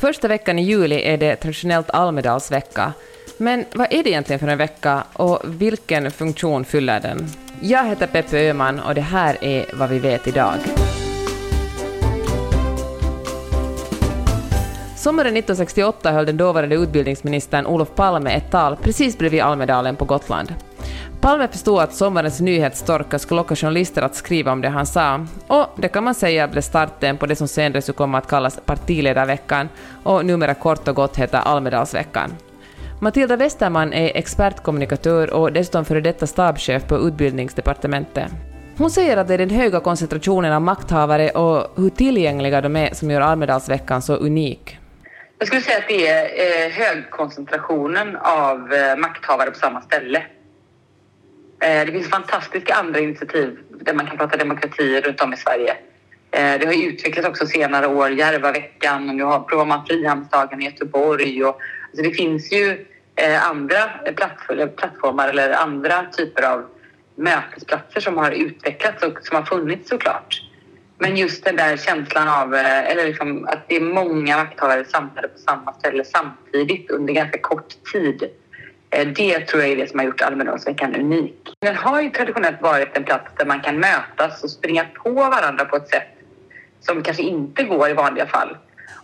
Första veckan i juli är det traditionellt Almedalsvecka. Men vad är det egentligen för en vecka och vilken funktion fyller den? Jag heter Peppe Öhman och det här är vad vi vet idag. Sommaren 1968 höll den dåvarande utbildningsministern Olof Palme ett tal precis bredvid Almedalen på Gotland. Palme förstod att sommarens nyhetstorka skulle locka journalister att skriva om det han sa, och det kan man säga blev starten på det som senare skulle komma att kallas partiledarveckan och numera kort och gott heter Almedalsveckan. Matilda Westerman är expertkommunikatör och dessutom före detta stabschef på Utbildningsdepartementet. Hon säger att det är den höga koncentrationen av makthavare och hur tillgängliga de är som gör Almedalsveckan så unik. Jag skulle säga att det är eh, högkoncentrationen av eh, makthavare på samma ställe. Eh, det finns fantastiska andra initiativ där man kan prata demokrati runt om i Sverige. Eh, det har ju utvecklats också senare år, Järvaveckan och nu har, provar man Frihamnsdagen i Göteborg. Och, alltså det finns ju eh, andra plattformar eller andra typer av mötesplatser som har utvecklats och som har funnits såklart. Men just den där känslan av eh, eller liksom att det är många makthavare samlade på samma ställe samtidigt under ganska kort tid Eh, Eh, det tror jag är det som har gjort Almedalsveckan unik. Den har ju traditionellt varit en plats där man kan mötas och springa på varandra på ett sätt som kanske inte går i vanliga fall.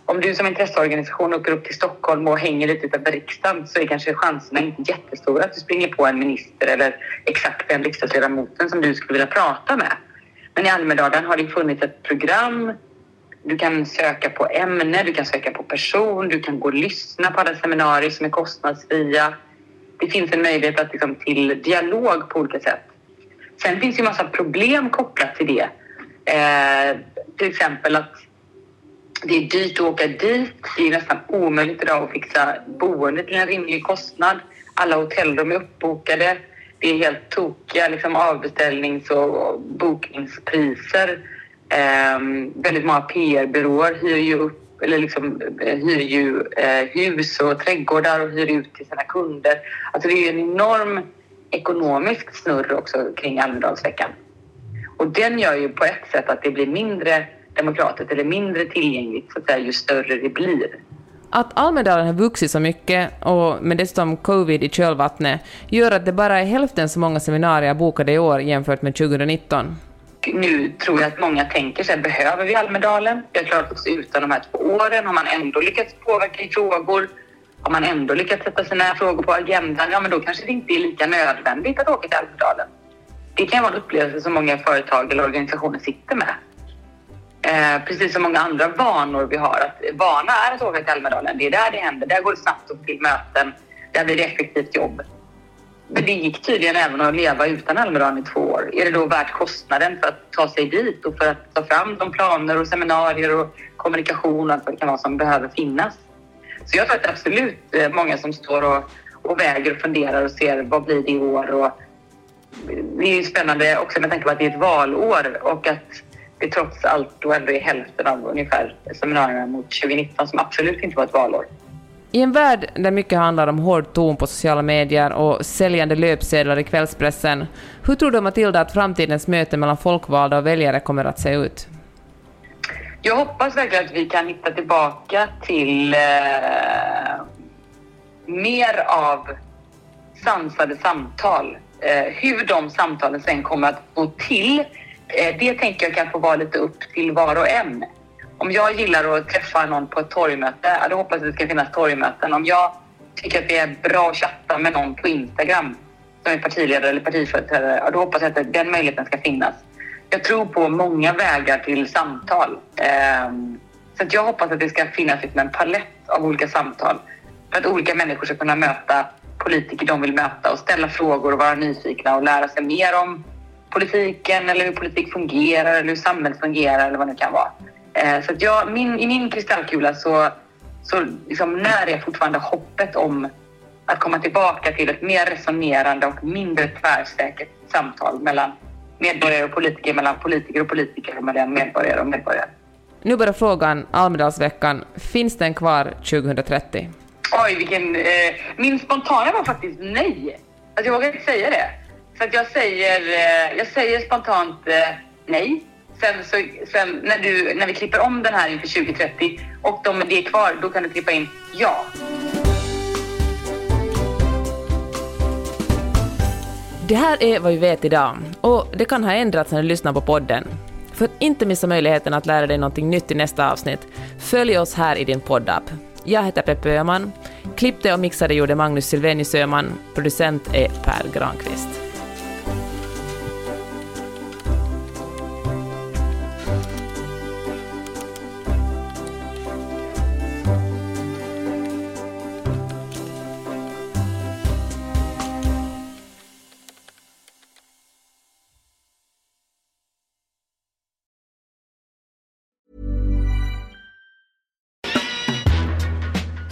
Om du som intresseorganisation åker upp till Stockholm och hänger lite utanför riksdagen så är kanske chanserna inte jättestora att du springer på en minister eller exakt den riksdagsledamoten som du skulle vilja prata med. Men i Almedalen har det funnits ett program. Du kan söka på ämne, du kan söka på person, du kan gå och lyssna på alla seminarier som är kostnadsfria det finns en möjlighet att, liksom, till dialog på olika sätt. Sen finns det en massa problem kopplat till det. Eh, till exempel att det är dyrt att åka dit. Det är nästan omöjligt idag att fixa boende till en rimlig kostnad. Alla hotellrum är uppbokade. Det är helt tokiga liksom, avbeställnings och bokningspriser. Eh, väldigt många PR-byråer hyr ju upp eller liksom, eh, hyr ju eh, hus och trädgårdar och hyr ut till sina kunder. Alltså det är en enorm ekonomisk snurr också kring Almedalsveckan. Och den gör ju på ett sätt att det blir mindre demokratiskt eller mindre tillgängligt så att säga, ju större det blir. Att Almedalen har vuxit så mycket och med dessutom covid i kölvattnet gör att det bara är hälften så många seminarier bokade i år jämfört med 2019. Nu tror jag att många tänker sig, behöver vi Almedalen? Vi har klarat oss utan de här två åren. Har man ändå lyckats påverka i frågor? Har man ändå lyckats sätta sina frågor på agendan? Ja, men då kanske det inte är lika nödvändigt att åka till Almedalen. Det kan vara en upplevelse som många företag eller organisationer sitter med. Eh, precis som många andra vanor vi har. Att vana är att åka till Almedalen. Det är där det händer. Där går det snabbt att få till möten. Där blir det effektivt jobb. Men det gick tydligen även att leva utan Almedalen i två år. Är det då värt kostnaden för att ta sig dit och för att ta fram de planer och seminarier och kommunikation och allt vad det kan vara som behöver finnas? Så jag tror att det är absolut eh, många som står och, och väger och funderar och ser vad blir det i år och eh, det är ju spännande också med tanke på att det är ett valår och att det trots allt då ändå är hälften av ungefär seminarierna mot 2019 som absolut inte var ett valår. I en värld där mycket handlar om hård ton på sociala medier och säljande löpsedlar i kvällspressen, hur tror du Matilda att framtidens möte mellan folkvalda och väljare kommer att se ut? Jag hoppas verkligen att vi kan hitta tillbaka till eh, mer av sansade samtal. Eh, hur de samtalen sen kommer att gå till, eh, det tänker jag kan få vara lite upp till var och en. Om jag gillar att träffa någon på ett torgmöte, då hoppas jag att det ska finnas torgmöten. Om jag tycker att det är bra att chatta med någon på Instagram som är partiledare eller partiföreträdare, då hoppas jag att den möjligheten ska finnas. Jag tror på många vägar till samtal. Ehm, så att jag hoppas att det ska finnas liksom en palett av olika samtal för att olika människor ska kunna möta politiker de vill möta och ställa frågor och vara nyfikna och lära sig mer om politiken eller hur politik fungerar eller hur samhället fungerar eller vad det kan vara. Eh, så att jag, min, i min kristallkula så, så liksom när är fortfarande hoppet om att komma tillbaka till ett mer resonerande och mindre tvärsäkert samtal mellan medborgare och politiker, mellan politiker och politiker och mellan medborgare och medborgare. Nu bara frågan, Almedalsveckan, finns den kvar 2030? Oj, vilken... Eh, min spontana var faktiskt nej. Alltså, jag vågar inte säga det. Så att jag, säger, eh, jag säger spontant eh, nej. Sen, så, sen när, du, när vi klipper om den här inför 2030 och de, det är kvar, då kan du klippa in ja. Det här är vad vi vet idag och det kan ha ändrats när du lyssnar på podden. För att inte missa möjligheten att lära dig någonting nytt i nästa avsnitt, följ oss här i din poddapp. Jag heter Peppe Öhman. Klippte och mixade gjorde Magnus Silvenius Öhman. Producent är Per Granqvist.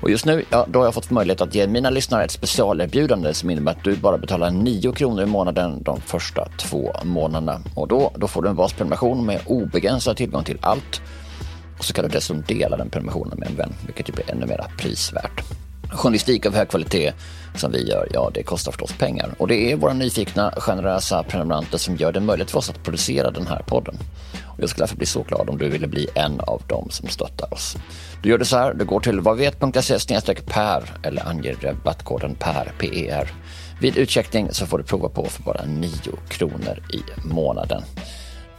Och just nu, ja, då har jag fått möjlighet att ge mina lyssnare ett specialerbjudande som innebär att du bara betalar 9 kronor i månaden de första två månaderna. Och då, då får du en basprenumeration med obegränsad tillgång till allt. Och så kan du dessutom dela den prenumerationen med en vän, vilket ju blir ännu mer prisvärt. Journalistik av hög kvalitet som vi gör, ja det kostar förstås pengar. Och det är våra nyfikna, generösa prenumeranter som gör det möjligt för oss att producera den här podden. Jag skulle därför bli så glad om du ville bli en av dem som stöttar oss. Du gör det så här, du går till vadvet.se per eller anger rabattkoden PER, PER. Vid utcheckning så får du prova på för bara 9 kronor i månaden.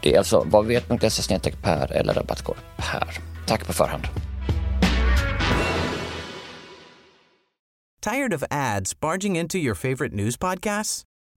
Det är alltså vadvet.se per eller rabattkod PER. Tack på förhand. Tired of ads barging into your favorite news podcasts?